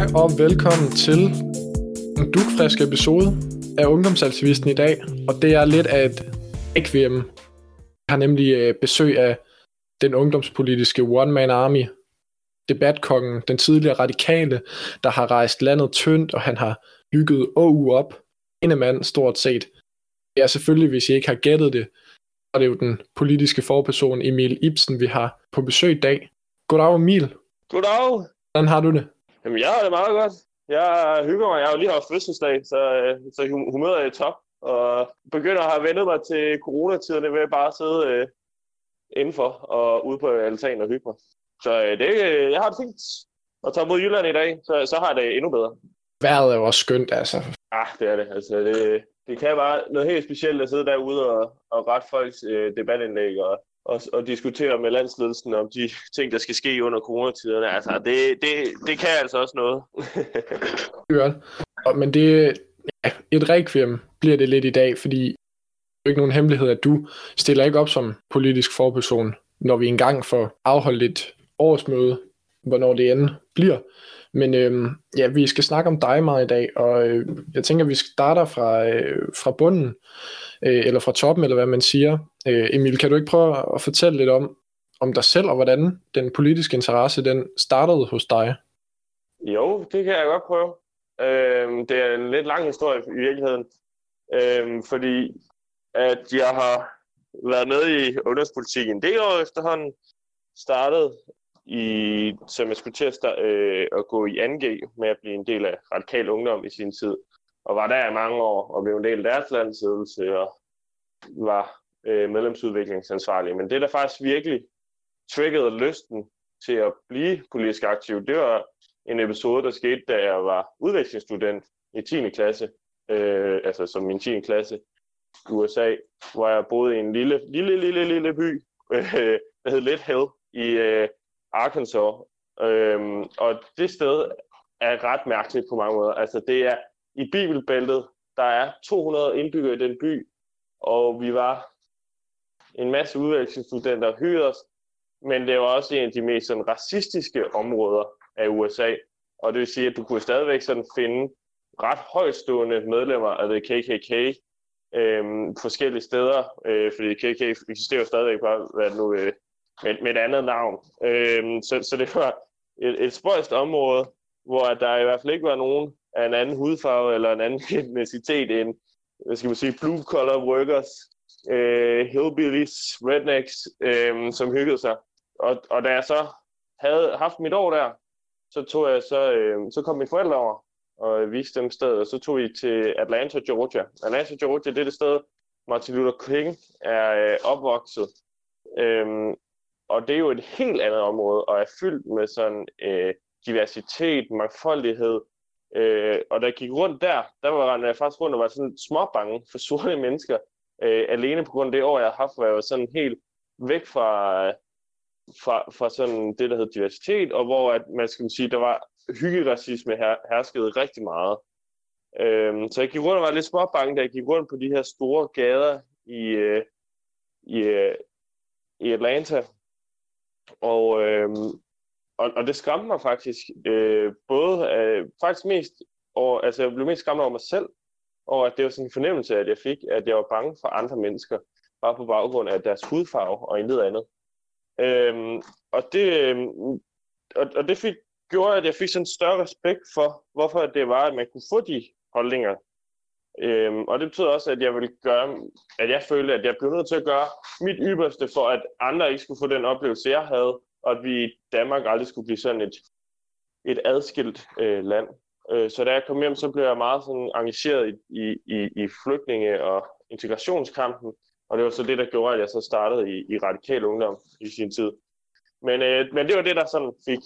og velkommen til en dugfrisk episode af Ungdomsaltivisten i dag. Og det er lidt af et ekviem. Jeg har nemlig øh, besøg af den ungdomspolitiske one-man army, debatkongen, den tidligere radikale, der har rejst landet tyndt, og han har bygget OU op. En mand stort set. Det er selvfølgelig, hvis I ikke har gættet det, så er det jo den politiske forperson Emil Ibsen, vi har på besøg i dag. Goddag Emil. Goddag. Hvordan har du det? Jamen, jeg har det meget godt. Jeg hygger mig. Jeg har jo lige haft fødselsdag, så, øh, så humøret er i top. Og begynder at have vendet mig til coronatiderne ved at bare sidde øh, indenfor og ude på altanen og hygge mig. Så øh, det, øh, jeg har det fint. Og tager mod Jylland i dag, så, så har det endnu bedre. Vejret er jo også skønt, altså. Ah, det er det. Altså, det, det kan bare noget helt specielt at sidde derude og, og rette folks øh, debatindlæg og, og, og diskutere med landsledelsen om de ting, der skal ske under coronatiderne. Altså, det, det, det kan altså også noget. Godt. Men det, ja, et requiem bliver det lidt i dag, fordi det er ikke nogen hemmelighed, at du stiller ikke op som politisk forperson, når vi engang får afholdt et årsmøde, hvornår det end bliver. Men øhm, ja, vi skal snakke om dig meget i dag, og øh, jeg tænker, at vi starter fra, øh, fra bunden, øh, eller fra toppen, eller hvad man siger. Øh, Emil, kan du ikke prøve at fortælle lidt om, om dig selv, og hvordan den politiske interesse, den startede hos dig? Jo, det kan jeg godt prøve. Øh, det er en lidt lang historie i virkeligheden, øh, fordi at jeg har været med i ungdomspolitikken en del år efterhånden, startede i, som jeg skulle til at, starte, øh, at gå i 2G med at blive en del af radikal ungdom i sin tid. Og var der i mange år og blev en del af deres landsledelse og var øh, medlemsudviklingsansvarlig. Men det, der faktisk virkelig triggede lysten til at blive politisk aktiv, det var en episode, der skete, da jeg var udvekslingsstudent i 10. klasse, øh, altså som min 10. klasse i USA, hvor jeg boede i en lille, lille, lille, lille by, øh, der hed Little Hill i øh, Arkansas. Øh, og det sted er ret mærkeligt på mange måder. Altså det er i Bibelbæltet, der er 200 indbyggere i den by, og vi var en masse udvekslingsstudenter hyrede os, men det var også en af de mest sådan, racistiske områder af USA. Og det vil sige, at du kunne stadigvæk sådan finde ret højstående medlemmer af det KKK øhm, forskellige steder, øh, fordi KKK eksisterer stadigvæk bare, hvad nu, øh, med, med et andet navn. Øhm, så, så det var et, et spøjst område, hvor der i hvert fald ikke var nogen af en anden hudfarve eller en anden etnicitet end, hvad skal man sige, blue collar workers, øh, hillbillies, rednecks, øh, som hyggede sig. Og, og da jeg så havde haft mit år der, så tog jeg så, øh, så kom mine forældre over og viste dem stedet, og så tog vi til Atlanta, Georgia. Atlanta, Georgia, det er det sted, Martin Luther King er øh, opvokset. Øhm, og det er jo et helt andet område, og er fyldt med sådan øh, diversitet, mangfoldighed. Øh, og da jeg gik rundt der, der var jeg faktisk rundt og var sådan småbange for sorte mennesker, øh, alene på grund af det år, jeg har haft, hvor jeg var sådan helt væk fra, fra, fra sådan det, der hedder diversitet, og hvor at, man skal sige, der var hyggeracisme her, herskede rigtig meget. Øhm, så jeg gik rundt og var lidt småbange, da jeg gik rundt på de her store gader i, øh, i, øh, i Atlanta, og, øh, og, og det skræmte mig faktisk øh, både øh, faktisk mest og altså jeg blev mest skræmt over mig selv, og at det var sådan en fornemmelse, at jeg fik, at jeg var bange for andre mennesker, bare på baggrund af deres hudfarve og intet andet. Øhm, og det, øhm, og, og det fik, gjorde, at jeg fik sådan en større respekt for, hvorfor det var, at man kunne få de holdninger. Øhm, og det betød også, at jeg ville gøre, at jeg følte, at jeg blev nødt til at gøre mit ypperste for, at andre ikke skulle få den oplevelse, jeg havde, og at vi i Danmark aldrig skulle blive sådan et, et adskilt øh, land. Øh, så da jeg kom hjem, så blev jeg meget sådan engageret i, i, i flygtninge- og integrationskampen, og det var så det, der gjorde, at jeg så startede i, i radikal ungdom i sin tid. Men, øh, men det var det, der sådan fik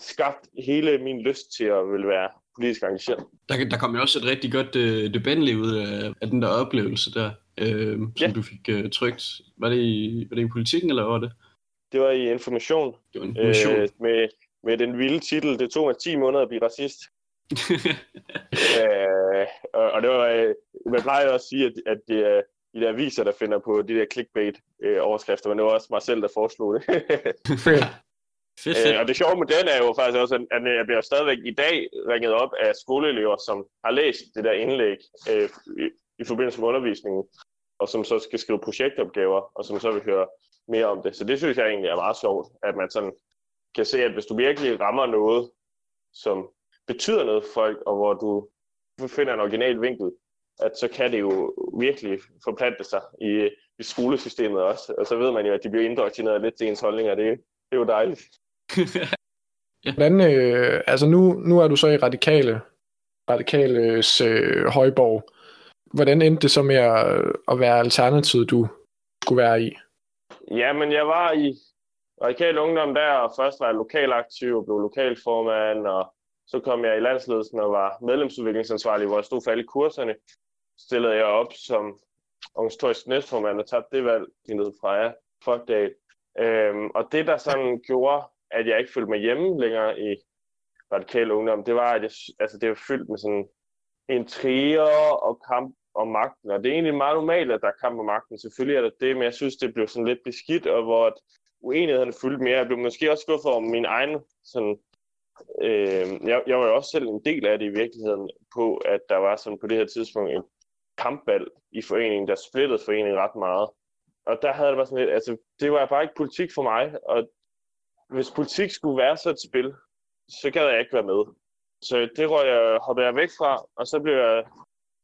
skabt hele min lyst til at ville være politisk engageret. Der, der kom jo også et rigtig godt øh, debatliv ud af, af den der oplevelse der, øh, som ja. du fik øh, trygt. Var det, i, var det i politikken, eller var det? Det var i Information. Det var Information. Øh, med, med den vilde titel, det tog mig 10 måneder at blive racist. øh, og, og det var, øh, man plejer også at sige, at, at det er de der aviser, der finder på de der clickbait-overskrifter, men det var også mig selv, der foreslog det. Fedt, fedt. Øh, og det sjove med den er jo faktisk også, at jeg bliver stadigvæk i dag ringet op af skoleelever, som har læst det der indlæg øh, i, i forbindelse med undervisningen, og som så skal skrive projektopgaver, og som så vil høre mere om det. Så det synes jeg egentlig er meget sjovt, at man sådan kan se, at hvis du virkelig rammer noget, som betyder noget for folk, og hvor du finder en original vinkel, at så kan det jo virkelig forplante sig i, i skolesystemet også. Og så ved man jo, at de bliver indoktrineret lidt til ens holdninger. Det, det er jo dejligt. Hvordan, øh, altså nu, nu er du så i radikale, radikales øh, højborg. Hvordan endte det så med at, at være alternativet, du skulle være i? Ja, men jeg var i radikal ungdom der, og først var jeg lokalaktiv og blev lokalformand, og så kom jeg i landsledelsen og var medlemsudviklingsansvarlig, hvor jeg stod for alle kurserne. Stillede jeg op som organisatorisk næstformand og tabte det valg ned fra jer. Fuck det. Øhm, og det, der sådan gjorde, at jeg ikke følte mig hjemme længere i radikal ungdom, det var, at jeg, altså, det var fyldt med sådan intriger og kamp om magten. Og det er egentlig meget normalt, at der er kamp om magten. Selvfølgelig er det det, men jeg synes, det blev sådan lidt beskidt, og hvor uenighederne fyldte mere. Jeg blev måske også skuffet over min egen sådan, øh, jeg, jeg var jo også selv en del af det i virkeligheden på, at der var sådan på det her tidspunkt en kampvalg i foreningen, der splittede foreningen ret meget. Og der havde det bare sådan lidt, altså det var bare ikke politik for mig, og hvis politik skulle være så et spil, så gad jeg ikke være med. Så det røg jeg, hoppede jeg væk fra, og så blev jeg,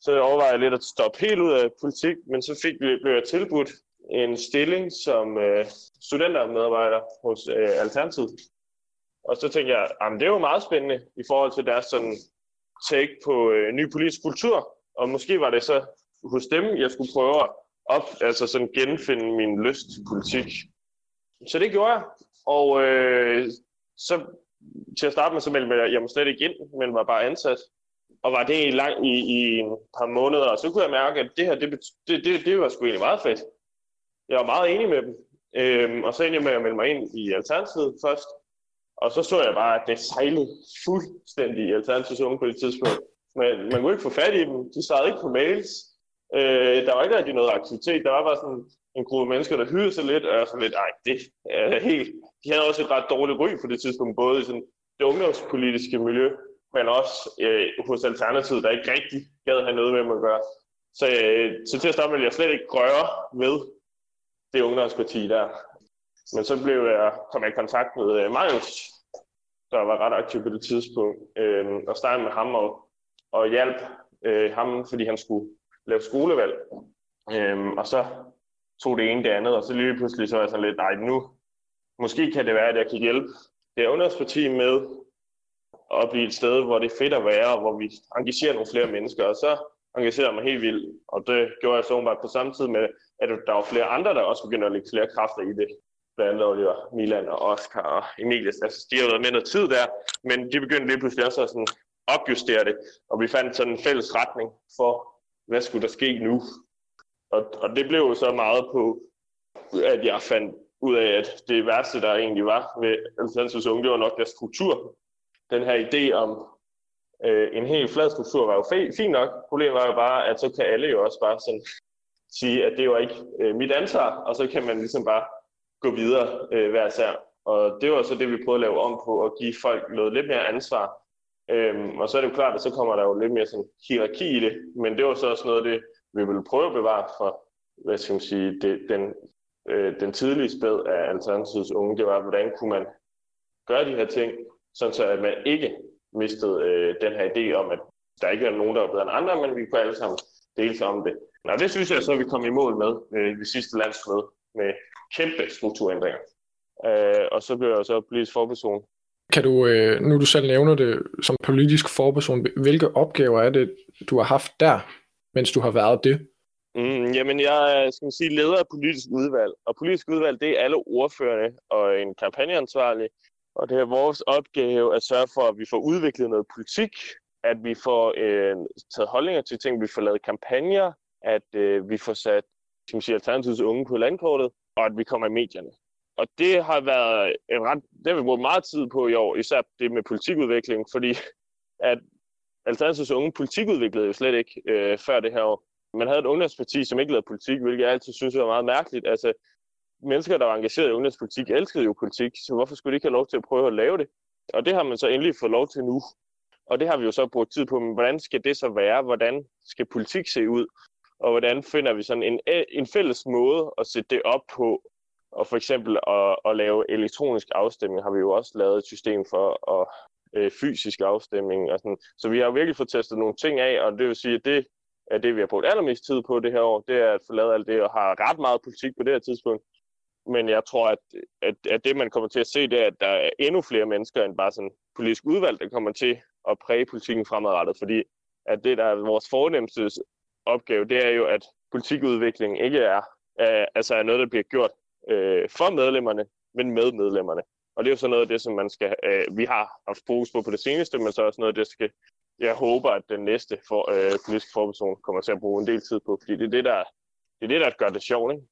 så overvejede jeg lidt at stoppe helt ud af politik, men så fik, blev jeg tilbudt en stilling som øh, studentermedarbejder hos øh, Alternativet. Og så tænkte jeg, ah, at det er jo meget spændende i forhold til deres sådan take på øh, ny politisk kultur. Og måske var det så hos dem, jeg skulle prøve at op, altså sådan genfinde min lyst til politik. Så det gjorde jeg. Og øh, så til at starte med, så meldte jeg, jeg mig slet ikke ind, men var bare ansat. Og var det i, lang, i, i et par måneder, og så kunne jeg mærke, at det her, det, det, det, det var sgu egentlig meget fedt. Jeg var meget enig med dem. Øhm, og så endte jeg med at melde mig ind i Alternativet først. Og så så jeg bare, at det sejlede fuldstændig i Alternativets unge på det tidspunkt. Men man kunne ikke få fat i dem. De svarede ikke på mails. Øh, der var ikke rigtig noget aktivitet. Der var bare sådan en gruppe mennesker, der hyggede sig lidt, og sådan lidt, ej, det er helt... De havde også et ret dårligt ry på det tidspunkt, både i sådan det ungdomspolitiske miljø, men også øh, hos Alternativet, der ikke rigtig gad have noget med dem at gøre. Så, øh, så til at starte med, jeg slet ikke røre ved det ungdomsparti der. Men så blev jeg, kom jeg i kontakt med øh, Marius, der var ret aktiv på det tidspunkt, øh, og startede med ham og, og hjalp øh, ham, fordi han skulle lave skolevalg. Øh, og så tog det ene det andet, og så lige pludselig så var jeg sådan lidt, nej nu, måske kan det være, at jeg kan hjælpe det ungdomsparti med at blive et sted, hvor det er fedt at være, og hvor vi engagerer nogle flere mennesker. Og så engagerede mig helt vildt, og det gjorde jeg så bare på samme tid med, at der var flere andre, der også begyndte at lægge flere kræfter i det blandt andet Oliver Milan og Oscar og Emilius. Altså, de har været med noget tid der, men de begyndte lige pludselig også at sådan opjustere det, og vi fandt sådan en fælles retning for, hvad skulle der ske nu. Og, og det blev jo så meget på, at jeg fandt ud af, at det værste, der egentlig var ved Alternativets Unge, det var nok deres struktur. Den her idé om øh, en helt flad struktur var jo fint nok. Problemet var jo bare, at så kan alle jo også bare sådan sige, at det var ikke øh, mit ansvar, og så kan man ligesom bare gå videre øh, hver sær. Og det var så det, vi prøvede at lave om på, at give folk noget lidt mere ansvar. Øhm, og så er det jo klart, at så kommer der jo lidt mere sådan hierarki i det, men det var så også noget af det, vi ville prøve at bevare for, hvad skal man sige, det, den, øh, den tidlige spæd af Alternativets unge, det var, hvordan kunne man gøre de her ting, sådan så at man ikke mistede øh, den her idé om, at der ikke er nogen, der var bedre end andre, men vi kunne alle sammen dele om det. Og det synes jeg så, at vi kom i mål med øh, ved sidste landsmøde med kæmpe strukturændringer. Øh, og så blev jeg så politisk forperson. Kan du, øh, nu du selv nævner det som politisk forperson, hvilke opgaver er det, du har haft der, mens du har været det? Mm, jamen, jeg er skal man sige, leder af politisk udvalg, og politisk udvalg, det er alle ordførerne og en kampagneansvarlig, og det er vores opgave at sørge for, at vi får udviklet noget politik, at vi får øh, taget holdninger til ting, vi får lavet kampagner, at øh, vi får sat som siger, Alternativets unge på landkortet, og at vi kommer i medierne. Og det har været en ret, det har vi brugt meget tid på i år, især det med politikudvikling, fordi at Alternativets unge politikudviklede jo slet ikke øh, før det her år. Man havde et ungdomsparti, som ikke lavede politik, hvilket jeg altid synes var meget mærkeligt. Altså, mennesker, der var engageret i ungdomspolitik, elskede jo politik, så hvorfor skulle de ikke have lov til at prøve at lave det? Og det har man så endelig fået lov til nu. Og det har vi jo så brugt tid på, men hvordan skal det så være? Hvordan skal politik se ud? Og hvordan finder vi sådan en, en fælles måde at sætte det op på? Og for eksempel at, at lave elektronisk afstemning har vi jo også lavet et system for, og øh, fysisk afstemning. Og sådan. Så vi har virkelig fået testet nogle ting af, og det vil sige, at det er det, vi har brugt allermest tid på det her år, det er at få lavet alt det, og har ret meget politik på det her tidspunkt. Men jeg tror, at, at, at det, man kommer til at se, det er, at der er endnu flere mennesker end bare sådan politisk udvalg, der kommer til at præge politikken fremadrettet. Fordi at det, der er vores fornemmeste opgave, det er jo, at politikudvikling ikke er, er, altså er noget, der bliver gjort øh, for medlemmerne, men med medlemmerne. Og det er jo så noget af det, som man skal, øh, vi har haft fokus på på det seneste, men så også noget af det, skal, jeg håber, at den næste for, øh, politiske forperson kommer til at bruge en del tid på, fordi det er det, der, det er det, der gør det sjovt, ikke?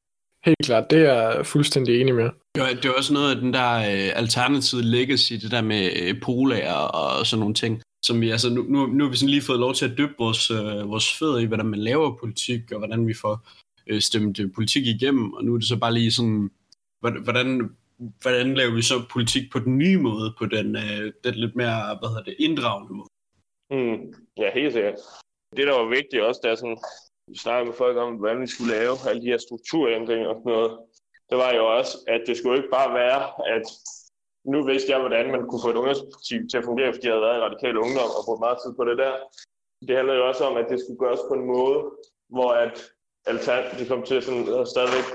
Helt klart, det er jeg fuldstændig enig med. Ja, det er også noget af den der øh, alternative legacy, det der med øh, polager og sådan nogle ting, som vi, altså nu, nu, nu har vi sådan lige født lov til at dyppe vores, øh, vores fødder i, hvordan man laver politik, og hvordan vi får øh, stemt øh, politik igennem, og nu er det så bare lige sådan, hvordan, hvordan laver vi så politik på den nye måde, på den, øh, den lidt mere, hvad hedder det, inddragende måde. Mm, ja, helt sikkert. Det, der var vigtigt også, da sådan, vi snakkede med folk om, hvordan vi skulle lave alle de her strukturændringer og sådan noget, det var jo også, at det skulle ikke bare være, at nu vidste jeg, hvordan man kunne få et ungdomsparti til at fungere, fordi jeg havde været i radikal ungdom og brugt meget tid på det der. Det handler jo også om, at det skulle gøres på en måde, hvor at det kom til sådan, at stadigvæk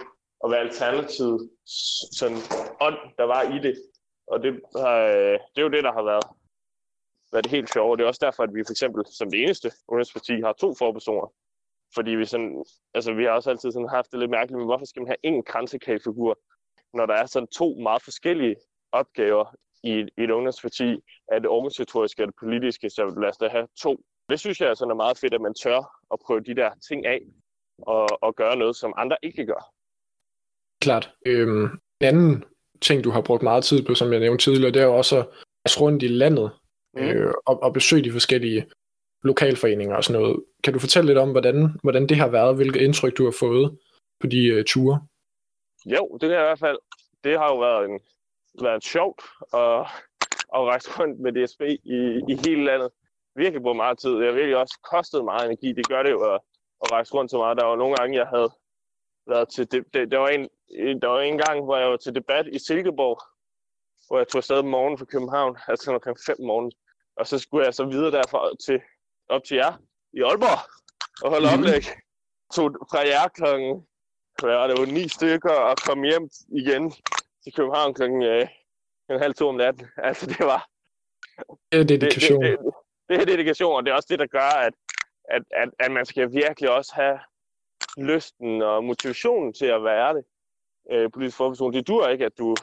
at være alternativet sådan ånd, der var i det. Og det, har, øh, det er jo det, der har været, været det helt sjove. Det er også derfor, at vi for eksempel som det eneste ungdomsparti har to forpersoner. Fordi vi, sådan, altså, vi har også altid sådan haft det lidt mærkeligt, men hvorfor skal man have en kransekagefigur, når der er sådan to meget forskellige opgaver i, i et ungdomsparti, af det organisatoriske og det politiske, så lad os da have to. Det synes jeg sådan er meget fedt, at man tør at prøve de der ting af, og, og gøre noget, som andre ikke gør. Klart. Øhm, en anden ting, du har brugt meget tid på, som jeg nævnte tidligere, det er jo også at rejse rundt i landet mm. øh, og, og besøge de forskellige lokalforeninger og sådan noget. Kan du fortælle lidt om, hvordan, hvordan det har været, hvilket indtryk du har fået på de øh, ture? Jo, det er i hvert fald, det har jo været, en, været sjovt at, at rejse rundt med DSB i, i hele landet. Virkelig brugt meget tid. Det har virkelig også kostet meget energi. Det gør det jo at, at rejse rundt så meget. Der var nogle gange, jeg havde været til... Det, det, der, var en, der var en gang, hvor jeg var til debat i Silkeborg, hvor jeg tog afsted om morgenen fra København, altså omkring 5 morgen. Og så skulle jeg så videre derfra til, op til jer i Aalborg og holde mm-hmm. oplæg. Tog fra jer klokken, ja, det var ni stykker, og kom hjem igen til København klokken øh, en halv to om natten. Altså, det var... Det er dedikation. Det, det, det, det er dedikation, og det er også det, der gør, at, at, at, at man skal virkelig også have lysten og motivationen til at være det øh, politisk forperson. Det dur ikke, at du,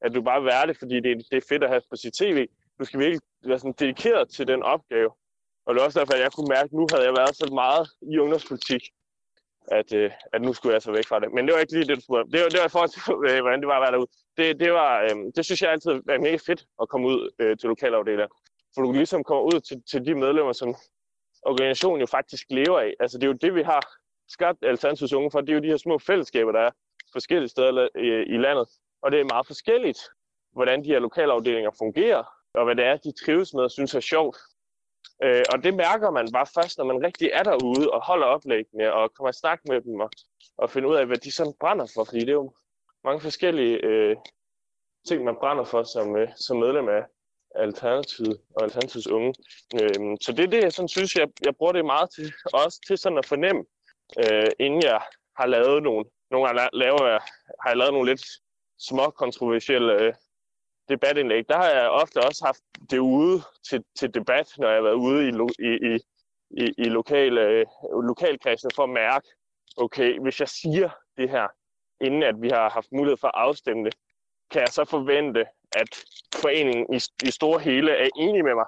at du bare er det, fordi det, det er fedt at have på sit tv. Du skal virkelig være sådan dedikeret til den opgave. Og det er også derfor, at jeg kunne mærke, at nu havde jeg været så meget i ungdomspolitik, at, øh, at nu skulle jeg så væk fra det. Men det var ikke lige det, du spurgte. Det var, det var i forhold til, øh, hvordan det var at være derude. Det, det, var, øh, det synes jeg altid var mega fedt at komme ud øh, til lokalafdelinger. For du ligesom kommer ud til, til de medlemmer, som organisationen jo faktisk lever af. Altså det er jo det, vi har skabt Alternativs Unge for. Det er jo de her små fællesskaber, der er forskellige steder i, i landet. Og det er meget forskelligt, hvordan de her lokalafdelinger fungerer, og hvad det er, de trives med og synes er sjovt. Øh, og det mærker man bare først, når man rigtig er derude og holder oplæggene og kommer i snak med dem og, og finder ud af, hvad de sådan brænder for. Fordi det er jo mange forskellige øh, ting, man brænder for som, øh, som medlem af Alternativet og Alternativets unge. Øh, så det er det, jeg sådan synes, jeg, jeg bruger det meget til, også til sådan at fornemme, øh, inden jeg har lavet nogle, nogle har laver har jeg lavet nogle lidt små kontroversielle øh, debatindlæg. Der har jeg ofte også haft det ude til, til debat, når jeg har været ude i, i, i, i, i lokale, øh, lokalkredsen for at mærke, okay, hvis jeg siger det her, inden at vi har haft mulighed for at afstemme det, kan jeg så forvente, at foreningen i, i store hele er enig med mig.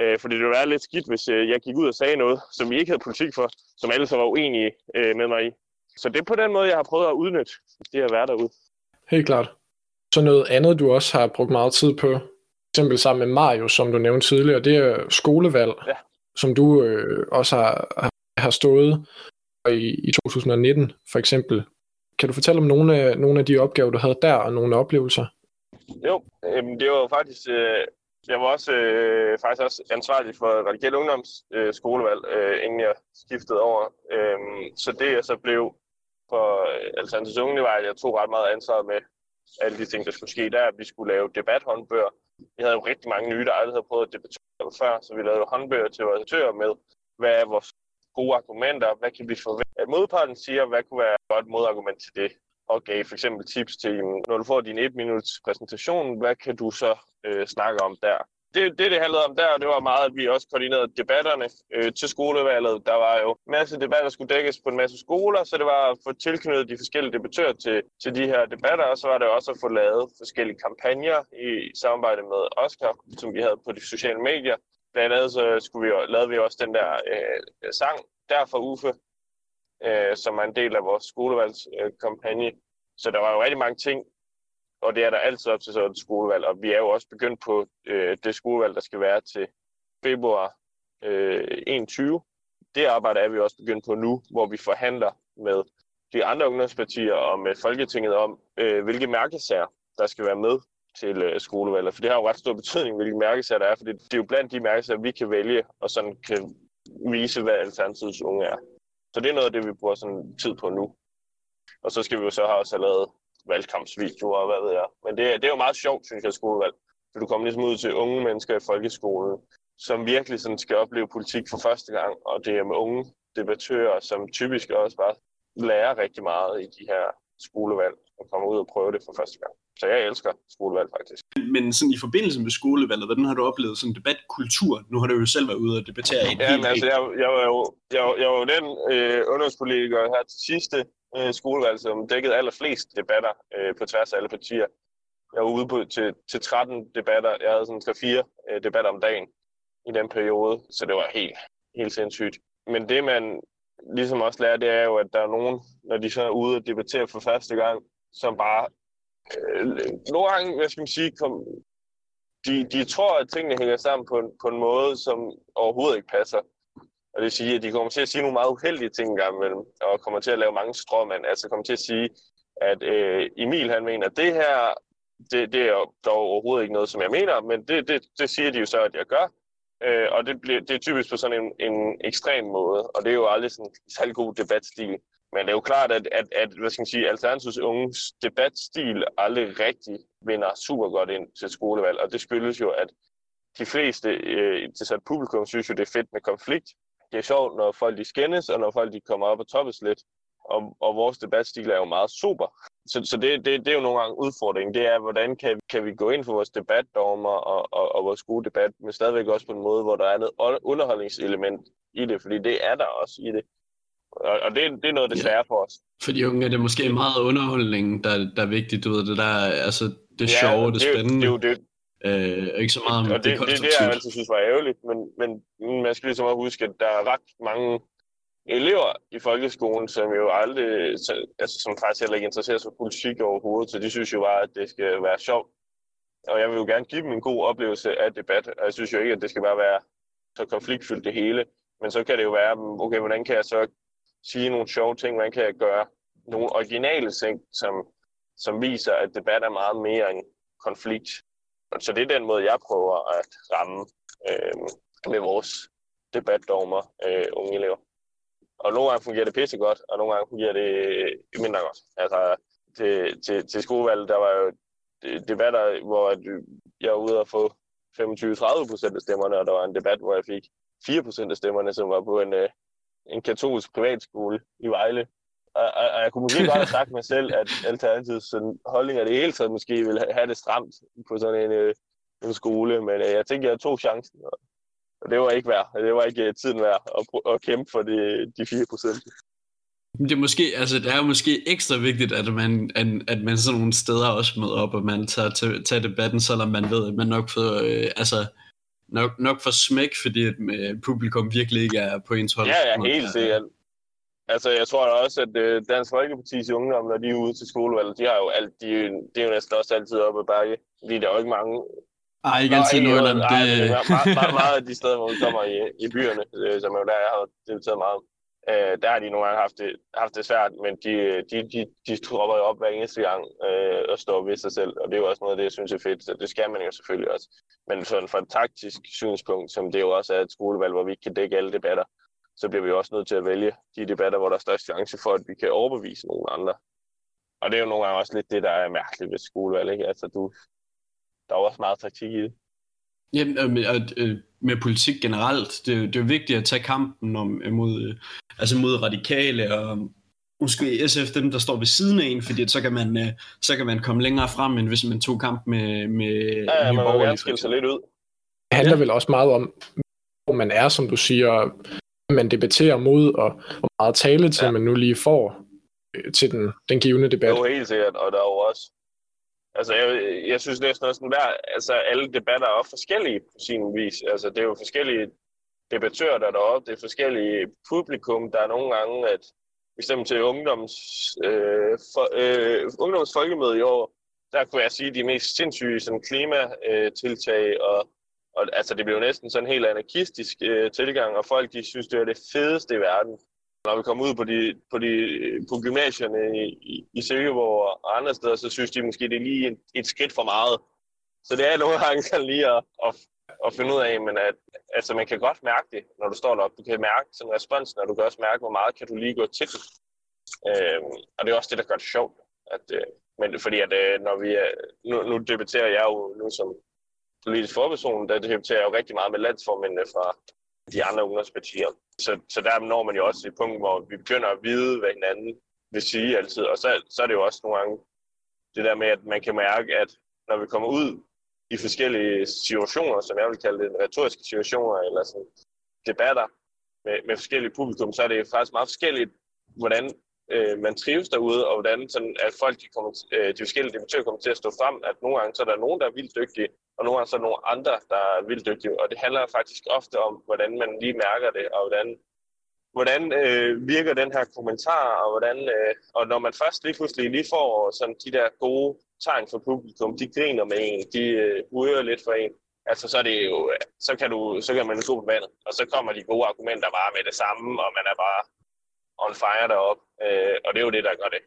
Øh, fordi det ville være lidt skidt, hvis øh, jeg gik ud og sagde noget, som vi ikke havde politik for, som alle så var uenige øh, med mig i. Så det er på den måde, jeg har prøvet at udnytte det at være derude. Helt klart. Så noget andet, du også har brugt meget tid på, eksempel sammen med Mario, som du nævnte tidligere, det er skolevalg, ja. som du øh, også har, har stået i, i 2019 for eksempel. Kan du fortælle om nogle af, nogle af de opgaver, du havde der, og nogle oplevelser? Jo, øh, det var faktisk... Øh, jeg var også øh, faktisk også ansvarlig for Radikal Ungdoms øh, skolevalg, øh, inden jeg skiftede over. Øh, så det jeg så blev for øh, Alternativs Unge, det var, at jeg tog ret meget ansvar med alle de ting, der skulle ske der. Vi skulle lave debathåndbøger. Vi havde jo rigtig mange nye, der aldrig havde prøvet at debattere før, så vi lavede håndbøger til vores aktører med, hvad er vores gode argumenter, hvad kan vi forvente, at modparten siger, hvad kunne være et godt modargument til det, og gav for eksempel tips til, når du får din et minuts præsentation, hvad kan du så øh, snakke om der? Det, det, det handlede om der, det var meget, at vi også koordinerede debatterne øh, til skolevalget. Der var jo en masse debatter, der skulle dækkes på en masse skoler, så det var at få tilknyttet de forskellige debattører til, til de her debatter, og så var det også at få lavet forskellige kampagner i samarbejde med Oscar, som vi havde på de sociale medier. Blandt andet så skulle vi, lavede vi også den der øh, sang, der for Uffe, øh, som er en del af vores skolevalgskampagne. Øh, så der var jo rigtig mange ting, og det er der altid op til sådan et skolevalg, og vi er jo også begyndt på øh, det skolevalg, der skal være til februar øh, 21. Det arbejde er vi også begyndt på nu, hvor vi forhandler med de andre ungdomspartier og med Folketinget om, øh, hvilke mærkesager, der skal være med til øh, skolevalget. For det har jo ret stor betydning, hvilke mærkesager der er, for det, det er jo blandt de mærkesager, vi kan vælge, og sådan kan vise, hvad Alternativets unge er. Så det er noget af det, vi bruger sådan tid på nu. Og så skal vi jo så have også have lavet valgkampsvideoer og hvad ved jeg. Men det, det er jo meget sjovt, synes jeg, skolevalg. For du kommer ligesom ud til unge mennesker i folkeskolen, som virkelig sådan skal opleve politik for første gang, og det er med unge debattører, som typisk også bare lærer rigtig meget i de her skolevalg, og kommer ud og prøve det for første gang. Så jeg elsker skolevalg faktisk. Men sådan i forbindelse med skolevalget, hvordan har du oplevet sådan debatkultur? Nu har du jo selv været ude og debattere en ja, men altså, jeg, jeg, var jo, jeg, jeg var jo den øh, underskollega her til sidste øh, skolevalg, som dækkede allerflest debatter øh, på tværs af alle partier. Jeg var ude på, til, til 13 debatter. Jeg havde sådan 3-4 øh, debatter om dagen i den periode, så det var helt, helt sindssygt. Men det, man ligesom også lærer, det er jo, at der er nogen, når de så er ude og debattere for første gang, som bare øh, nogle gange, hvad skal man sige, kom, de, de tror, at tingene hænger sammen på en, på en måde, som overhovedet ikke passer. Og det vil sige, at de kommer til at sige nogle meget uheldige ting engang imellem, og kommer til at lave mange stråmænd. Altså kommer til at sige, at øh, Emil han mener, at det her, det, det er dog overhovedet ikke noget, som jeg mener, men det, det, det siger de jo så, at jeg gør. Øh, og det, bliver, det er typisk på sådan en, en ekstrem måde, og det er jo aldrig sådan en særlig god debatstil. Men det er jo klart, at, at, at hvad skal man sige, Alternativs unges debatstil aldrig rigtig vinder super godt ind til skolevalg, og det skyldes jo, at de fleste øh, til publikum synes jo, det er fedt med konflikt, det er sjovt, når folk de skændes, og når folk de kommer op og toppes lidt. Og, og vores debatstil er jo meget super. Så, så det, det, det er jo nogle gange udfordringen. Det er, hvordan kan, kan vi gå ind for vores debatdogmer og, og, og vores gode debat, men stadigvæk også på en måde, hvor der er noget underholdningselement i det, fordi det er der også i det. Og, og det, det er noget, det svære for os. For de unge er det måske meget underholdning, der, der er vigtigt, du ved, det der, altså det ja, sjove, det, det spændende. Det, det, det, Øh, ikke så meget om og det, det, det, det, jeg altid synes var ærgerligt, men, men man skal ligesom også huske, at der er ret mange elever i folkeskolen, som jo aldrig, altså som faktisk heller ikke interesserer sig for politik overhovedet, så de synes jo bare, at det skal være sjovt. Og jeg vil jo gerne give dem en god oplevelse af debat, og jeg synes jo ikke, at det skal bare være så konfliktfyldt det hele, men så kan det jo være, okay, hvordan kan jeg så sige nogle sjove ting, man kan gøre nogle originale ting, som, som viser, at debat er meget mere end konflikt. Så det er den måde, jeg prøver at ramme øh, med vores debatdogmer øh, unge elever. Og nogle gange fungerer det pisse godt, og nogle gange fungerer det øh, mindre godt. Altså, til, til, til skolevalget, der var jo øh, debatter, hvor øh, jeg var ude og få 25-30 procent af stemmerne, og der var en debat, hvor jeg fik 4 procent af stemmerne, som var på en, øh, en katolsk privatskole i Vejle. Og, og, og jeg kunne måske godt have sagt mig selv, at Alternativets holdning af det hele taget måske ville have det stramt på sådan en, øh, en skole, men øh, jeg tænkte, jeg tog chancen, og det var ikke værd. Det var ikke øh, tiden værd at, at kæmpe for de, de 4 procent. Det er, måske, altså, det er måske ekstra vigtigt, at man, at, at man sådan nogle steder også møder op, og man tager, tager, tager debatten, selvom man ved, at man nok får, øh, altså, nok, nok får smæk, fordi at, øh, publikum virkelig ikke er på ens hold. Ja, ja, helt sikkert. Altså, jeg tror også, at øh, Dansk Folkeparti's ungdom, når de er ude til skolevalget, de har jo alt, de, de er jo næsten også altid oppe ad bakke, fordi der er jo ikke mange... Ej, ikke altid Nordjylland. Det... er meget, meget, meget, af de steder, hvor vi kommer i, i byerne, øh, som er jo der, jeg har deltaget meget. Øh, der har de nogle gange haft det, haft det svært, men de, de, de, de tropper jo op hver eneste gang øh, og står ved sig selv, og det er jo også noget af det, jeg synes er fedt, så det skal man jo selvfølgelig også. Men sådan fra et taktisk synspunkt, som det jo også er et skolevalg, hvor vi ikke kan dække alle debatter, så bliver vi også nødt til at vælge de debatter, hvor der er størst chance for, at vi kan overbevise nogle andre. Og det er jo nogle gange også lidt det, der er mærkeligt ved skolevalg, ikke? Altså, du, der er også meget taktik i det. Jamen, øh, med, øh, med politik generelt, det, det er vigtigt at tage kampen om, mod, øh, altså mod radikale og måske SF dem, der står ved siden af en, fordi så kan man, øh, så kan man komme længere frem, end hvis man tog kamp med, med ja, ja, man vil gerne skille sig lidt ud. Det handler ja. vel også meget om, hvor man er, som du siger, man debatterer mod, og hvor meget taletid ja. man nu lige får til den, den givende debat. Jo, helt sikkert, og der er jo også Altså, jeg, jeg synes næsten også, hver, altså, alle debatter er forskellige på sin vis. Altså, det er jo forskellige debattører, der er deroppe. Det er forskellige publikum. Der er nogle gange, at eksempel til ungdoms, øh, for, øh, ungdomsfolkemøde i år, der kunne jeg sige de mest sindssyge sådan, klimatiltag, øh, og, og altså, det blev jo næsten sådan en helt anarkistisk øh, tilgang, og folk de synes, det er det fedeste i verden. Når vi kommer ud på, de, på, de, på gymnasierne i, i, Silkeborg og andre steder, så synes de måske, det er lige et, et skridt for meget. Så det er nogle gange sådan lige at, at, at finde ud af, men at, altså man kan godt mærke det, når du står deroppe. Du kan mærke sådan responsen, og du kan også mærke, hvor meget kan du lige gå til det. Øhm, og det er også det, der gør det sjovt. At, øh, men fordi at øh, når vi er, nu, nu debatterer jeg jo nu som politisk forperson, der debatterer jeg jo rigtig meget med landsformændene fra de andre ungdomspartier. Så, så der når man jo også et punkt, hvor vi begynder at vide, hvad hinanden vil sige altid. Og så, så er det jo også nogle gange det der med, at man kan mærke, at når vi kommer ud i forskellige situationer, som jeg vil kalde det, retoriske situationer, eller sådan debatter med, med forskellige publikum, så er det faktisk meget forskelligt, hvordan øh, man trives derude, og hvordan sådan, at folk, de, kommer, øh, de forskellige debattører kommer til at stå frem, at nogle gange så er der nogen, der er vildt dygtige, og nogle gange så er der nogle andre, der er vildt dygtige. Og det handler faktisk ofte om, hvordan man lige mærker det, og hvordan, hvordan øh, virker den her kommentar, og hvordan, øh, og når man først lige pludselig lige får sådan de der gode tegn fra publikum, de griner med en, de øh, lidt for en, altså så er det jo, så kan, du, så kan man gå på vandet, og så kommer de gode argumenter bare med det samme, og man er bare on fire deroppe, øh, og det er jo det, der gør det.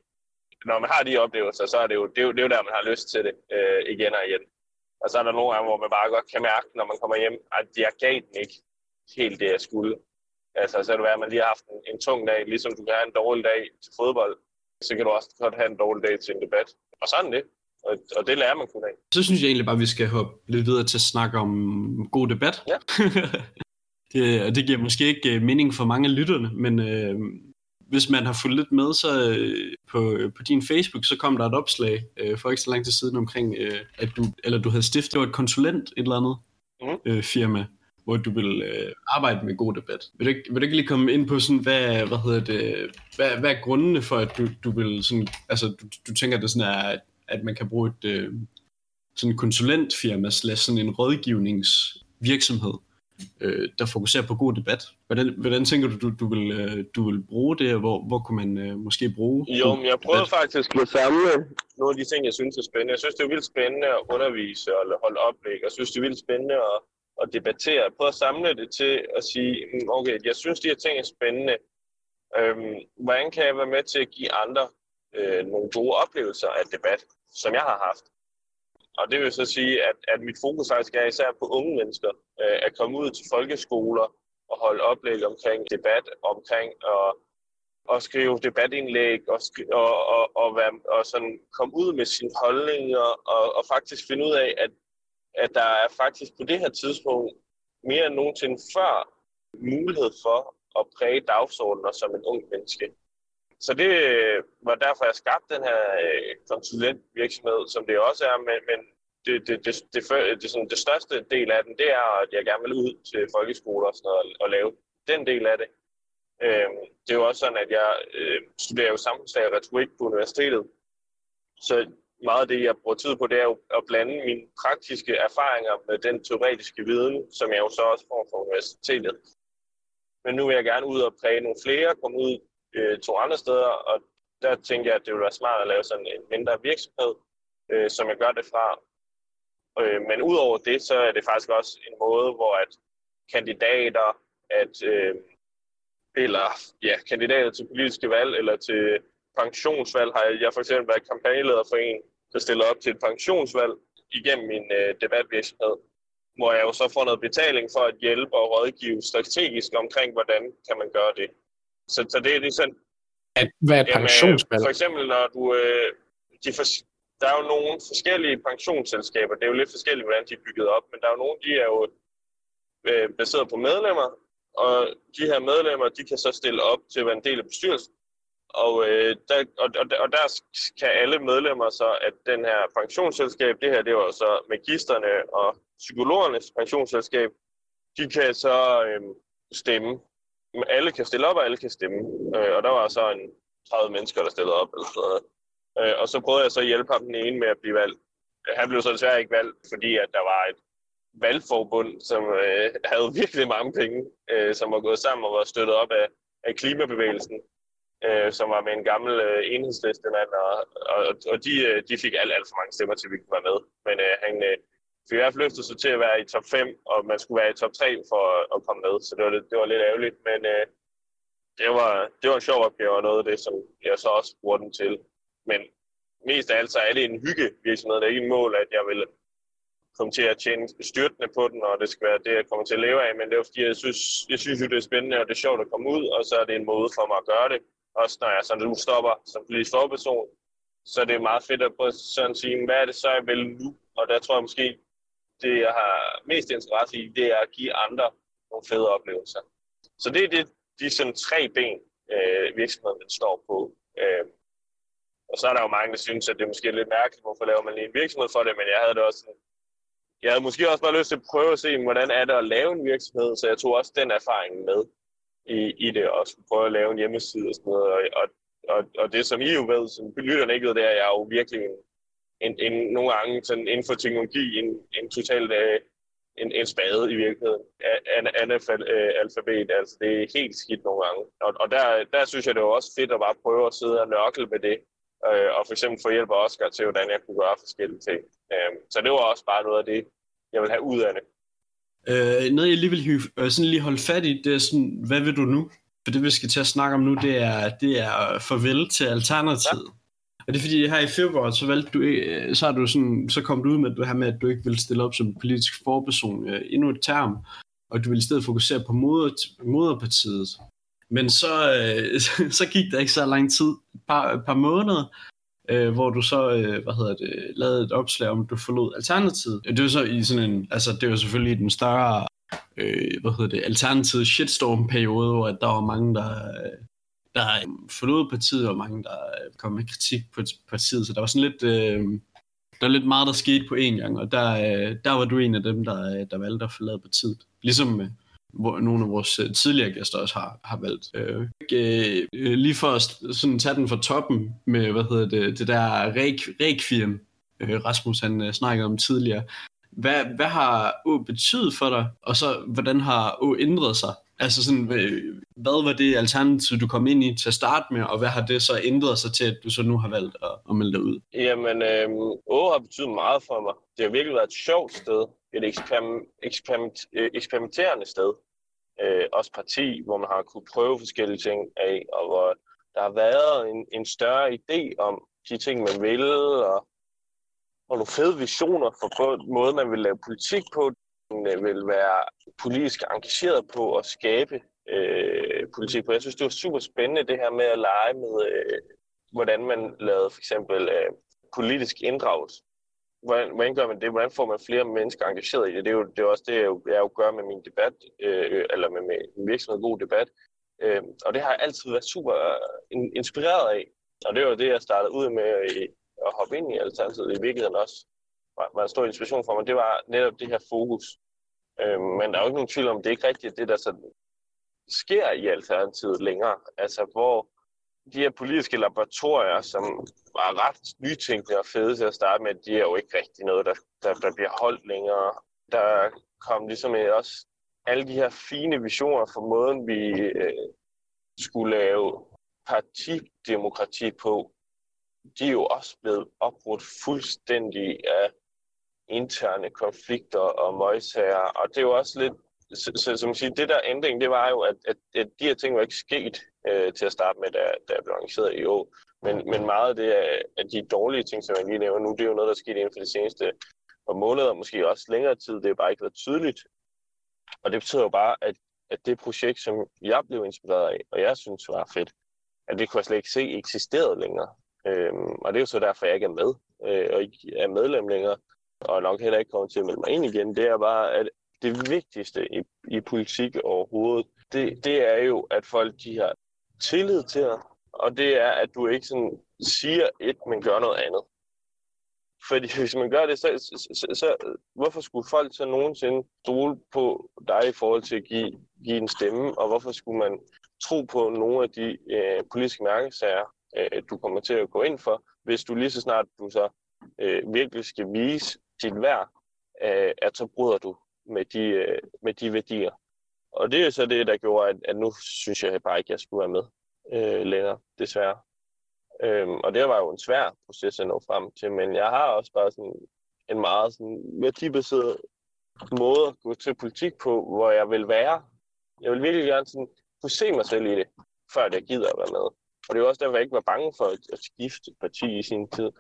Når man har de oplevelser, så er det jo, det er jo, det er jo der, man har lyst til det øh, igen og igen. Og så er der nogle gange, hvor man bare godt kan mærke, når man kommer hjem, at jeg gav den ikke helt det, jeg skulle. Altså, så er det være, at man lige har haft en, en tung dag, ligesom du kan have en dårlig dag til fodbold, så kan du også godt have en dårlig dag til en debat. Og sådan det. Og, og det lærer man kun af. Så synes jeg egentlig bare, at vi skal hoppe lidt videre til at snakke om god debat. Ja. det, det giver måske ikke øh, mening for mange af lytterne, men øh, hvis man har fulgt lidt med så øh, på, på din Facebook, så kom der et opslag øh, for ikke så lang tid siden omkring, øh, at du, eller du havde stiftet et konsulent et eller andet mm. øh, firma, hvor du vil øh, arbejde med god debat. Vil du, ikke, vil du ikke lige komme ind på sådan, hvad, hvad hedder det, hvad, hvad er grundene for, at du, du vil sådan, altså du, du tænker, det sådan er, at, at man kan bruge et øh, sådan konsulentfirma, slash sådan en rådgivningsvirksomhed øh, der fokuserer på god debat. Hvordan, hvordan tænker du, du, du, vil, øh, du vil bruge det, og hvor, hvor kunne man øh, måske bruge Jo, men jeg prøvede debat? faktisk at samle nogle af de ting, jeg synes er spændende. Jeg synes, det er vildt spændende at undervise og holde oplæg. Jeg synes, det er vildt spændende at, at debattere. Jeg prøver at samle det til at sige, mm, okay, jeg synes, de her ting er spændende. Øhm, hvordan kan jeg være med til at give andre øh, nogle gode oplevelser af debat, som jeg har haft? Og det vil så sige, at, at mit fokus faktisk er især på unge mennesker, øh, at komme ud til folkeskoler og holde oplæg omkring debat, omkring at, at skrive debatindlæg og, og, og, og, være, og sådan komme ud med sine holdninger og, og faktisk finde ud af, at, at der er faktisk på det her tidspunkt mere end nogensinde før mulighed for at præge dagsordner som en ung menneske. Så det øh, var derfor, jeg skabte den her øh, konsulentvirksomhed, som det også er, men, men det, det, det, det, det, det, sådan, det største del af den, det er, at jeg gerne vil ud til folkeskoler og, sådan noget, og lave den del af det. Øhm, det er jo også sådan, at jeg øh, studerer jo samfundsfag og retorik på universitetet, så meget af det, jeg bruger tid på, det er jo at blande mine praktiske erfaringer med den teoretiske viden, som jeg jo så også får fra universitetet. Men nu vil jeg gerne ud og præge nogle flere, komme ud øh, to andre steder, og der tænkte jeg, at det ville være smart at lave sådan en mindre virksomhed, øh, som jeg gør det fra. Øh, men udover det, så er det faktisk også en måde, hvor at kandidater, at, øh, eller ja, kandidater til politiske valg, eller til pensionsvalg, har jeg, jeg for eksempel været kampagneleder for en, der stiller op til et pensionsvalg igennem min øh, debatvirksomhed, hvor jeg jo så får noget betaling for at hjælpe og rådgive strategisk omkring, hvordan kan man gøre det. Så, så det er ligesom... At, hvad er pensionsvalg? For eksempel, når du... Øh, de for, der er jo nogle forskellige pensionsselskaber. Det er jo lidt forskelligt, hvordan de er bygget op, men der er jo nogle, de er jo øh, baseret på medlemmer, og de her medlemmer, de kan så stille op til at være en del af bestyrelsen. Og, øh, der, og, og, og der kan alle medlemmer så, at den her pensionsselskab, det her, det var så magisterne og psykologernes pensionsselskab, de kan så øh, stemme. Alle kan stille op, og alle kan stemme. Øh, og der var så en 30 mennesker, der stillede op. Eller sådan noget. Øh, og så prøvede jeg så at hjælpe ham den ene med at blive valgt. Han blev så desværre ikke valgt, fordi at der var et valgforbund, som øh, havde virkelig mange penge, øh, som var gået sammen og var støttet op af, af klimabevægelsen, øh, som var med en gammel øh, enhedslistemand, og, og, og de, øh, de fik alt, alt for mange stemmer til, at vi kunne være med. Men øh, han øh, fik i hvert fald løftet sig til at være i top 5, og man skulle være i top 3 for at, at komme med, så det var, lidt, det var lidt ærgerligt, men øh, det, var, det var en sjov opgave, og noget af det, som jeg så også bruger den til. Men mest af alt så er det en hygge virksomhed, Det er ikke en mål, at jeg vil komme til at tjene styrtende på den, og det skal være det, jeg kommer til at leve af. Men det er fordi, jeg synes, jeg synes jo, det er spændende, og det er sjovt at komme ud, og så er det en måde for mig at gøre det. Også når jeg sådan nu stopper som politisk forperson, så er det meget fedt at prøve sådan at sige, hvad er det så, jeg vil nu? Og der tror jeg måske, det jeg har mest interesse i, det er at give andre nogle fede oplevelser. Så det er det, de sådan tre ben, øh, virksomheden står på. Øh, og så er der jo mange, der synes, at det er måske lidt mærkeligt, hvorfor laver man lige en virksomhed for det, men jeg havde det også sådan, jeg havde måske også bare lyst til at prøve at se, hvordan er det at lave en virksomhed, så jeg tog også den erfaring med i, i det, og skulle prøve at lave en hjemmeside og sådan noget. Og, og, og, og det, som I jo ved, som lytterne ikke ved, det er, at jeg er jo virkelig en, en, en nogle gange sådan inden for teknologi, en, en totalt uh, en, en spade i virkeligheden. An, analfabet, altså det er helt skidt nogle gange. Og, og der, der synes jeg, det var også fedt at bare prøve at sidde og nørkle med det, øh, og for eksempel få hjælp af Oscar til, hvordan jeg kunne gøre forskellige ting. Øh, så det var også bare noget af det, jeg vil have ud af det. Øh, noget jeg lige vil øh, sådan lige holde fat i, det er sådan, hvad vil du nu? For det vi skal til at snakke om nu, det er, det er farvel til Alternativet. Ja. Og det er fordi, her i februar, så valgte du, øh, så, har du sådan, så kom du ud med det her med, at du ikke ville stille op som politisk forperson øh, endnu et term, og du ville i stedet fokusere på moder, moderpartiet. Men så, øh, så gik der ikke så lang tid, et par, et par måneder, øh, hvor du så, øh, hvad hedder det, lavede et opslag om, at du forlod Alternativet. Det var så i sådan en, altså det var selvfølgelig den større, øh, hvad hedder det, Alternativet shitstorm-periode, hvor der var mange, der, øh, der forlod partiet, og mange, der øh, kom med kritik på partiet, så der var sådan lidt, øh, der var lidt meget, der skete på én gang, og der, øh, der var du en af dem, der, øh, der valgte at forlade partiet. Ligesom øh, hvor nogle af vores øh, tidligere gæster også har, har valgt. Øh, øh, øh, lige for at sådan tage den fra toppen med, hvad hedder det, det der requiem, øh, Rasmus han øh, snakkede om tidligere. Hvad, hvad har Å betydet for dig, og så hvordan har Å ændret sig? Altså sådan, øh, hvad var det alternativ, du kom ind i til at starte med, og hvad har det så ændret sig til, at du så nu har valgt at, at melde dig ud? Jamen, øh, Å har betydet meget for mig. Det har virkelig været et sjovt sted et eksperiment, eksperiment, øh, eksperimenterende sted. Øh, også parti, hvor man har kunne prøve forskellige ting af, og hvor der har været en, en større idé om de ting, man vil, og, og nogle fede visioner for på måde, man vil lave politik på, Øh, vil være politisk engageret på at skabe øh, politik på. Jeg synes, det var super spændende det her med at lege med, øh, hvordan man lavede for eksempel øh, politisk inddragelse hvordan, hvordan gør man det? Hvordan får man flere mennesker engageret i det? Det er jo, det er også det, jeg jo, jeg jo gør med min debat, øh, øh, eller med, med min virksomhed God Debat. Øh, og det har jeg altid været super øh, inspireret af. Og det var det, jeg startede ud med at hoppe ind i Alternativet i virkeligheden også. Var, en stor inspiration for mig. Det var netop det her fokus. Øh, men der er jo ikke nogen tvivl om, det er ikke rigtigt det, der så sker i Alternativet længere. Altså, hvor de her politiske laboratorier, som var ret nytænkende og fede til at starte med, de er jo ikke rigtig noget, der, der, der bliver holdt længere. Der kom ligesom også alle de her fine visioner for måden, vi øh, skulle lave partidemokrati på, de er jo også blevet opbrudt fuldstændig af interne konflikter og møgsager. Og det er jo også lidt så, så, som siger, det der ændring, det var jo, at, at, at de her ting var ikke sket øh, til at starte med, da, da jeg blev arrangeret i år. Men, men meget af det af, de dårlige ting, som jeg lige nævner nu, det er jo noget, der er sket inden for de seneste og måneder, måske også længere tid. Det er bare ikke været tydeligt. Og det betyder jo bare, at, at det projekt, som jeg blev inspireret af, og jeg synes var fedt, at det kunne jeg slet ikke se eksisterede længere. Øhm, og det er jo så derfor, jeg ikke er med, øh, og ikke er medlem længere, og nok heller ikke kommer til at melde mig ind igen. Det er bare, at det vigtigste i, i politik overhovedet, det, det er jo, at folk de har tillid til dig, og det er, at du ikke sådan siger et, men gør noget andet. Fordi hvis man gør det, så, så, så, så hvorfor skulle folk så nogensinde stole på dig i forhold til at give, give en stemme, og hvorfor skulle man tro på nogle af de øh, politiske mærkesager, øh, du kommer til at gå ind for, hvis du lige så snart du så øh, virkelig skal vise din værd, øh, at så bryder du med de, øh, med de værdier. Og det er så det, der gjorde, at, at nu synes jeg bare ikke, at jeg skulle være med øh, længere, desværre. Øhm, og det var jo en svær proces at nå frem til, men jeg har også bare sådan en meget sådan værdibaseret måde at gå til politik på, hvor jeg vil være. Jeg vil virkelig gerne sådan kunne se mig selv i det, før jeg gider at være med. Og det er også derfor, jeg ikke var bange for at, skifte parti i sin tid.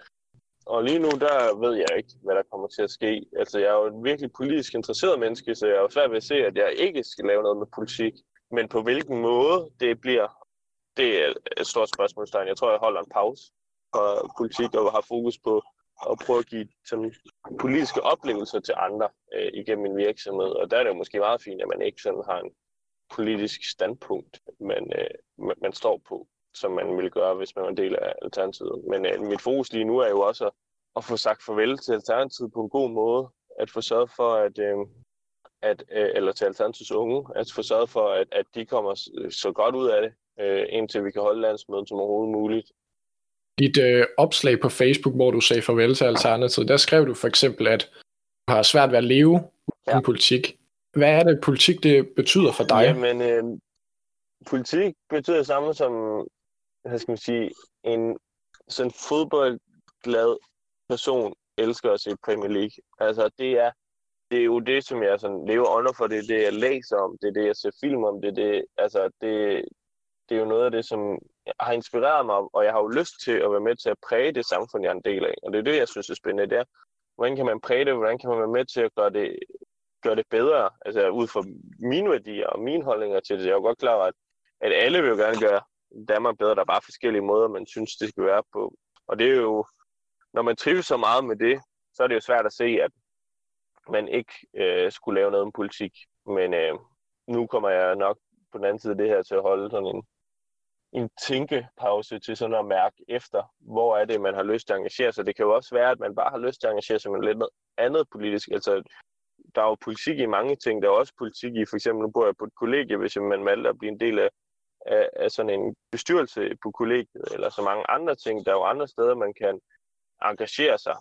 Og lige nu, der ved jeg ikke, hvad der kommer til at ske. Altså, jeg er jo en virkelig politisk interesseret menneske, så jeg er jo svært ved at se, at jeg ikke skal lave noget med politik. Men på hvilken måde det bliver, det er et stort spørgsmålstegn. Jeg tror, jeg holder en pause fra politik og har fokus på at prøve at give sådan, politiske oplevelser til andre øh, igennem min virksomhed. Og der er det jo måske meget fint, at man ikke sådan har en politisk standpunkt, man, øh, man står på, som man ville gøre, hvis man var en del af Alternativet. Men øh, mit fokus lige nu er jo også at, at få sagt farvel til Alternativet på en god måde. At få sørget for, at, øh, at øh, eller til Alternativets unge, at få sørget for, at, at de kommer så godt ud af det, øh, indtil vi kan holde landsmødet som overhovedet muligt. Dit øh, opslag på Facebook, hvor du sagde farvel til Alternativet, der skrev du for eksempel, at du har svært ved at leve ja. uden politik. Hvad er det, politik det betyder for dig? Jamen, øh, politik betyder det samme som, hvad skal man sige, en sådan fodboldglad person elsker at se Premier League. Altså, det er, det er jo det, som jeg sådan lever under for. Det er det, jeg læser om. Det er det, jeg ser film om. Det er det, altså, det, det er jo noget af det, som har inspireret mig, og jeg har jo lyst til at være med til at præge det samfund, jeg er en del af. Og det er det, jeg synes er spændende. Det er, hvordan kan man præge det? Hvordan kan man være med til at gøre det, gøre det bedre? Altså ud fra mine værdier og mine holdninger til det. Jeg er jo godt klar over, at, at alle vil jo gerne gøre Danmark bedre. Der er bare forskellige måder, man synes, det skal være på. Og det er jo, når man trives så meget med det, så er det jo svært at se, at man ikke øh, skulle lave noget om politik. Men øh, nu kommer jeg nok på den anden side af det her til at holde sådan en en tænkepause til sådan at mærke efter, hvor er det, man har lyst til at engagere sig. Det kan jo også være, at man bare har lyst til at engagere sig med lidt noget andet politisk. Altså, der er jo politik i mange ting. Der er også politik i, for eksempel, nu bor jeg på et kollegie, hvis man valgte at blive en del af, af, af sådan en bestyrelse på kollegiet, eller så mange andre ting. Der er jo andre steder, man kan engagere sig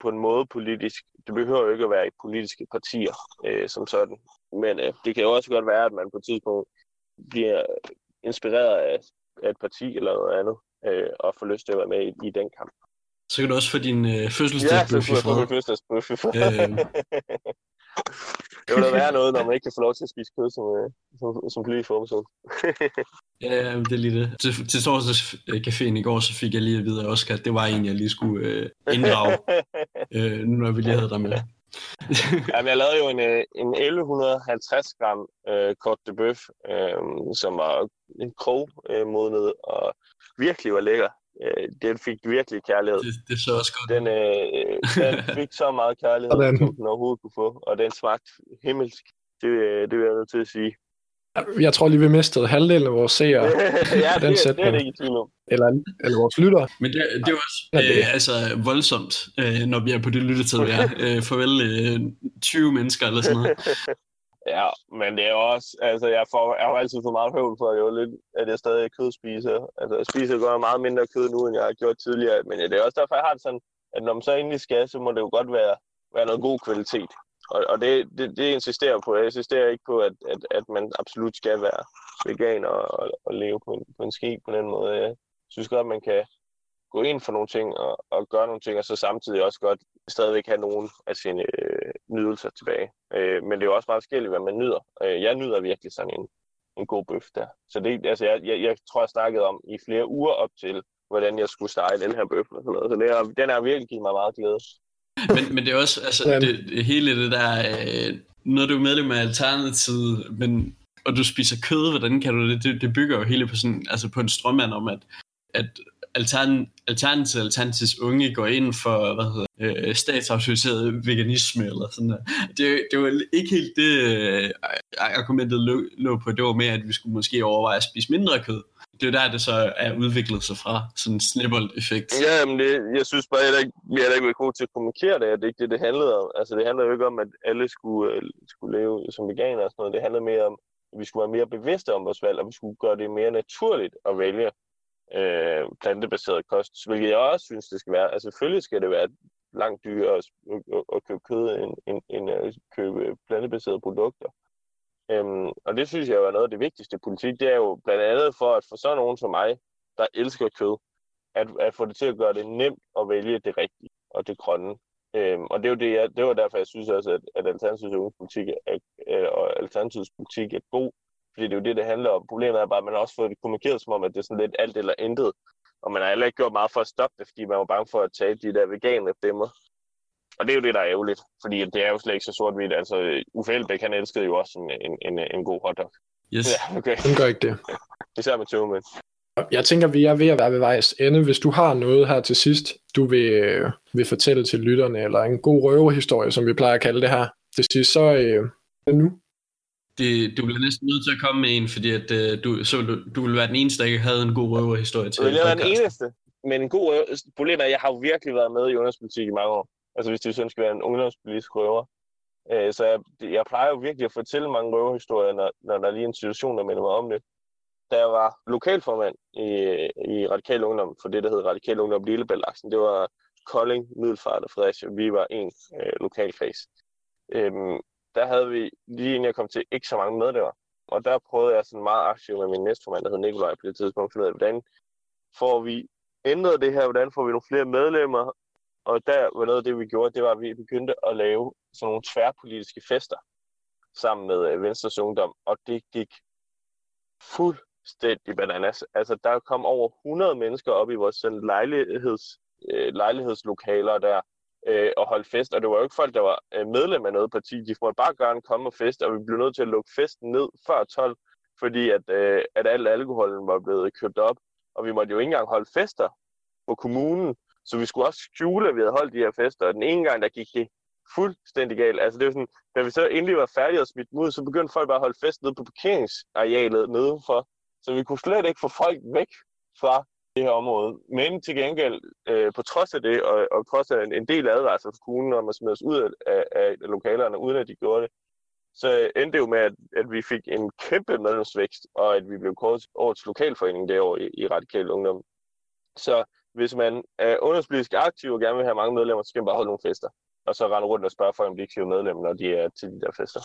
på en måde politisk. Det behøver jo ikke at være i politiske partier øh, som sådan. Men øh, det kan jo også godt være, at man på et tidspunkt bliver inspireret af af et parti eller noget andet, øh, og få lyst til at være med i, i den kamp. Så kan du også få din øh, fødselsdagsbøf ja, i fred. Ja, fødselsdagsbøf i fred. Øh. det vil da være noget, når man ikke kan få lov til at spise kød som, øh, som, som politisk formation. ja, det er lige det. Til, til torsdagscaféen i går, så fik jeg lige at vide af Oscar, at det var en, jeg lige skulle øh, inddrage, øh, nu når vi lige havde dig med. Jamen, jeg lavede jo en, øh, en 1150 gram øh, kort de bøf, øh, som var en krog øh, modnet, og virkelig var lækker. Øh, den fik virkelig kærlighed. Det, det så også godt. Den, øh, den fik så meget kærlighed, den... som den overhovedet kunne få, og den smagte himmelsk. Det, det vil jeg nødt til at sige. Jeg tror lige, vi mistede halvdelen af vores seere ja, den det, sætning. det er det ikke tvivl om. Eller, eller vores lyttere. Men det, det er også ja. Øh, altså, voldsomt, øh, når vi er på det lyttetid, vi er. Øh, farvel øh, 20 mennesker eller sådan noget ja, men det er også, altså jeg, får, jeg har altid fået meget høvl for, at jeg, lidt, at jeg stadig er kødspiser. Altså jeg spiser godt meget mindre kød nu, end jeg har gjort tidligere. Men det er også derfor, jeg har det sådan, at når man så endelig skal, så må det jo godt være, være noget god kvalitet. Og, og det, det, det insisterer på. Jeg insisterer ikke på, at, at, at man absolut skal være vegan og, og, og leve på en, på en ski på den måde. Jeg synes godt, at man kan gå ind for nogle ting og, og gøre nogle ting, og så samtidig også godt stadigvæk have nogle af sine øh, nydelser tilbage. Øh, men det er jo også meget forskelligt, hvad man nyder. Øh, jeg nyder virkelig sådan en, en god bøf der. Så det, altså, jeg, jeg, jeg tror, jeg snakkede om i flere uger op til, hvordan jeg skulle stege den her bøf og sådan noget. Så det er, den har virkelig givet mig meget glæde. Men, men det er også, altså, det, det, hele det der, øh, når du er medlem af Alternativet, men, og du spiser kød, hvordan kan du det? Det, det bygger jo hele på, sådan, altså på en strømmand om, at, at altern, Alternativet, Alternativets unge går ind for, hvad hedder, øh, statsautoriseret veganisme eller sådan noget. Det, det var ikke helt det, øh, argumentet lå, lå på. Det var mere, at vi skulle måske overveje at spise mindre kød det er der, det så er udviklet sig fra, sådan en snibbold-effekt. Ja, men det, jeg synes bare heller ikke, vi er ikke gode til at kommunikere det, at det ikke det, det handlede om. Altså, det handler jo ikke om, at alle skulle, øh, skulle leve som veganer og sådan noget. Det handler mere om, at vi skulle være mere bevidste om vores valg, og vi skulle gøre det mere naturligt at vælge øh, plantebaseret kost, hvilket jeg også synes, det skal være. Altså, selvfølgelig skal det være langt dyrere at, at, at købe kød, end, end, end at købe plantebaserede produkter. Øhm, og det synes jeg jo er noget af det vigtigste politik. Det er jo blandt andet for at få sådan nogen som mig, der elsker kød, at, at få det til at gøre det nemt at vælge det rigtige og det grønne. Øhm, og det er jo det, jeg, det var derfor, jeg synes også, at, at Alternativets politik er, øh, og Alternativets politik er god. Fordi det er jo det, det handler om. Problemet er bare, at man har også fået det kommunikeret som om, at det er sådan lidt alt eller intet. Og man har heller ikke gjort meget for at stoppe det, fordi man var bange for at tage de der vegane stemmer. Og det er jo det, der er ærgerligt, fordi det er jo slet ikke så sort-hvidt. Altså, Uffe Elbæk, han elskede jo også en, en, en, en god hotdog. Yes. Ja, okay. Han gør ikke det. Især med tøvmænd. Jeg tænker, vi er ved at være ved vejs ende. Hvis du har noget her til sidst, du vil, vil fortælle til lytterne, eller en god røverhistorie, som vi plejer at kalde det her til sidst, så øh, nu. Det, du bliver næsten nødt til at komme med en, fordi at, øh, du, så du, du vil være den eneste, der ikke havde en god røverhistorie til. Jeg vil være den eneste, men en god røver... Problemet er, at jeg har jo virkelig været med i underspolitik i mange år. Altså hvis det sådan skal være en ungdomspolitisk røver. Øh, så jeg, jeg plejer jo virkelig at fortælle mange røverhistorier, når, når der er lige en situation, der minder mig om det. Da jeg var lokalformand i, i Radikal Ungdom, for det, der hed Radikal Ungdom Lillebælaksen, det var Kolding, Middelfart og Fredericia. Vi var en øh, lokalkreds. Øhm, der havde vi, lige inden jeg kom til, ikke så mange medlemmer. Og der prøvede jeg sådan meget aktiv med min næstformand, der hed Nikolaj på det tidspunkt, for hvordan får vi ændret det her, hvordan får vi nogle flere medlemmer, og der var noget af det, vi gjorde, det var, at vi begyndte at lave sådan nogle tværpolitiske fester sammen med øh, Venstres Ungdom, og det gik fuldstændig bananas. Altså, der kom over 100 mennesker op i vores sådan, lejligheds, øh, lejlighedslokaler der, øh, og holdt fest, og det var jo ikke folk, der var øh, medlem af noget parti. De måtte bare gerne komme og fest, og vi blev nødt til at lukke festen ned før 12, fordi at, øh, at al alkoholen var blevet købt op, og vi måtte jo ikke engang holde fester på kommunen, så vi skulle også skjule, at vi havde holdt de her fester, og den ene gang, der gik det fuldstændig galt. Altså det var sådan, da vi så endelig var færdige og smidt ud, så begyndte folk bare at holde fest nede på parkeringsarealet nedenfor. Så vi kunne slet ikke få folk væk fra det her område. Men til gengæld, øh, på trods af det, og, og trods af en, en del advarsel fra kommunen om at smide os ud af, af lokalerne, uden at de gjorde det, så endte det jo med, at, at vi fik en kæmpe medlemsvækst, og at vi blev kåret årets lokalforening derovre i, i Radikal Ungdom. Så hvis man er underspolitisk aktiv og gerne vil have mange medlemmer, så skal man bare holde nogle fester. Og så rende rundt og spørge folk, om de ikke skal medlemmer, når de er til de der fester.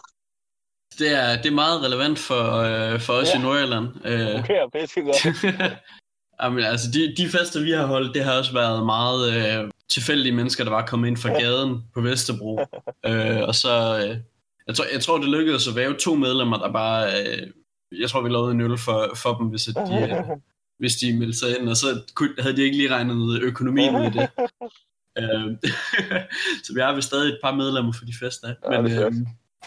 Det er, det er meget relevant for, øh, for os ja. i Nordjylland. Øh, okay, pisse godt. Jamen, altså, de, de fester, vi har holdt, det har også været meget øh, tilfældige mennesker, der var kommet ind fra gaden på Vesterbro. øh, og så, øh, jeg, tror, jeg tror, det lykkedes at være to medlemmer, der bare, øh, jeg tror, vi lavede en øl for, for dem, hvis de, øh, hvis de meldte sig ind, og så havde de ikke lige regnet økonomien i det. øh, så vi har vist stadig et par medlemmer for de fester. Men ja, det, øh,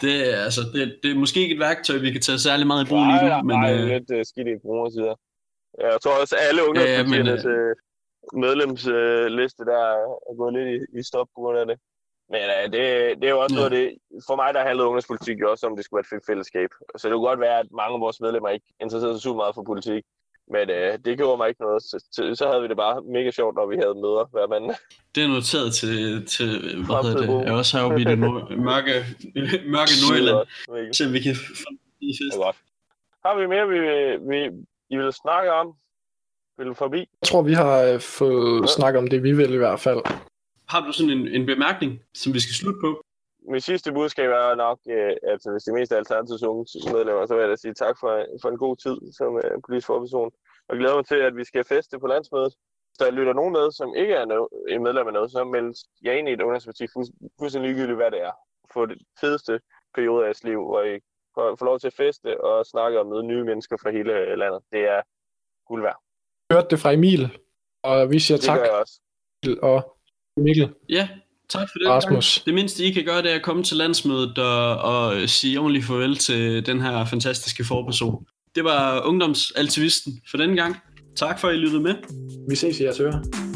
det, er, altså, det, det er måske ikke et værktøj, vi kan tage særlig meget i brug lige nu. Nej, men, nej, øh, lidt uh, skidt i brugersider. Jeg tror også, at alle ungdomspartiernes ja, øh, medlemsliste der er gået lidt i, i stop på grund af det. Men uh, det, det er jo også ja. noget det, for mig der handlede ungdomspolitik jo også om, det skulle være et fedt fællesskab. Så det kunne godt være, at mange af vores medlemmer ikke interesserer sig super meget for politik. Men øh, det gjorde mig ikke noget. Så, så, så havde vi det bare mega sjovt, når vi havde møder hver mand. Det er noteret til, til hvad hedder det? Jeg er også heroppe i det mørke, mørke Nordjylland, så vi kan få det godt. Har vi mere, vi, vi, I vil snakke om? Vil forbi? Jeg tror, vi har øh, fået ja. snakket om det, vi vil i hvert fald. Har du sådan en, en bemærkning, som vi skal slutte på? Mit sidste budskab er nok, øh, at hvis det meste af Alternativets unge medlemmer, så vil jeg da sige tak for, for en god tid som uh, politisk forperson. Og glæder mig til, at vi skal feste på landsmødet. Hvis der lytter nogen med, som ikke er no- en medlem af noget, så meld jer ind i et ungdomsparti fuldstændig ligegyldigt, hvad det er. få det fedeste periode af jeres liv, hvor I får, får lov til at feste og snakke og møde nye mennesker fra hele landet. Det er guld værd. Hørte det fra Emil, og vi siger Det tak gør jeg også. til og Mikkel Ja, tak for det. Rasmus. Det mindste, I kan gøre, det er at komme til landsmødet og, og sige ordentligt farvel til den her fantastiske forperson. Det var ungdomsaltivisten for denne gang. Tak for, at I lyttede med. Vi ses i jeres ører.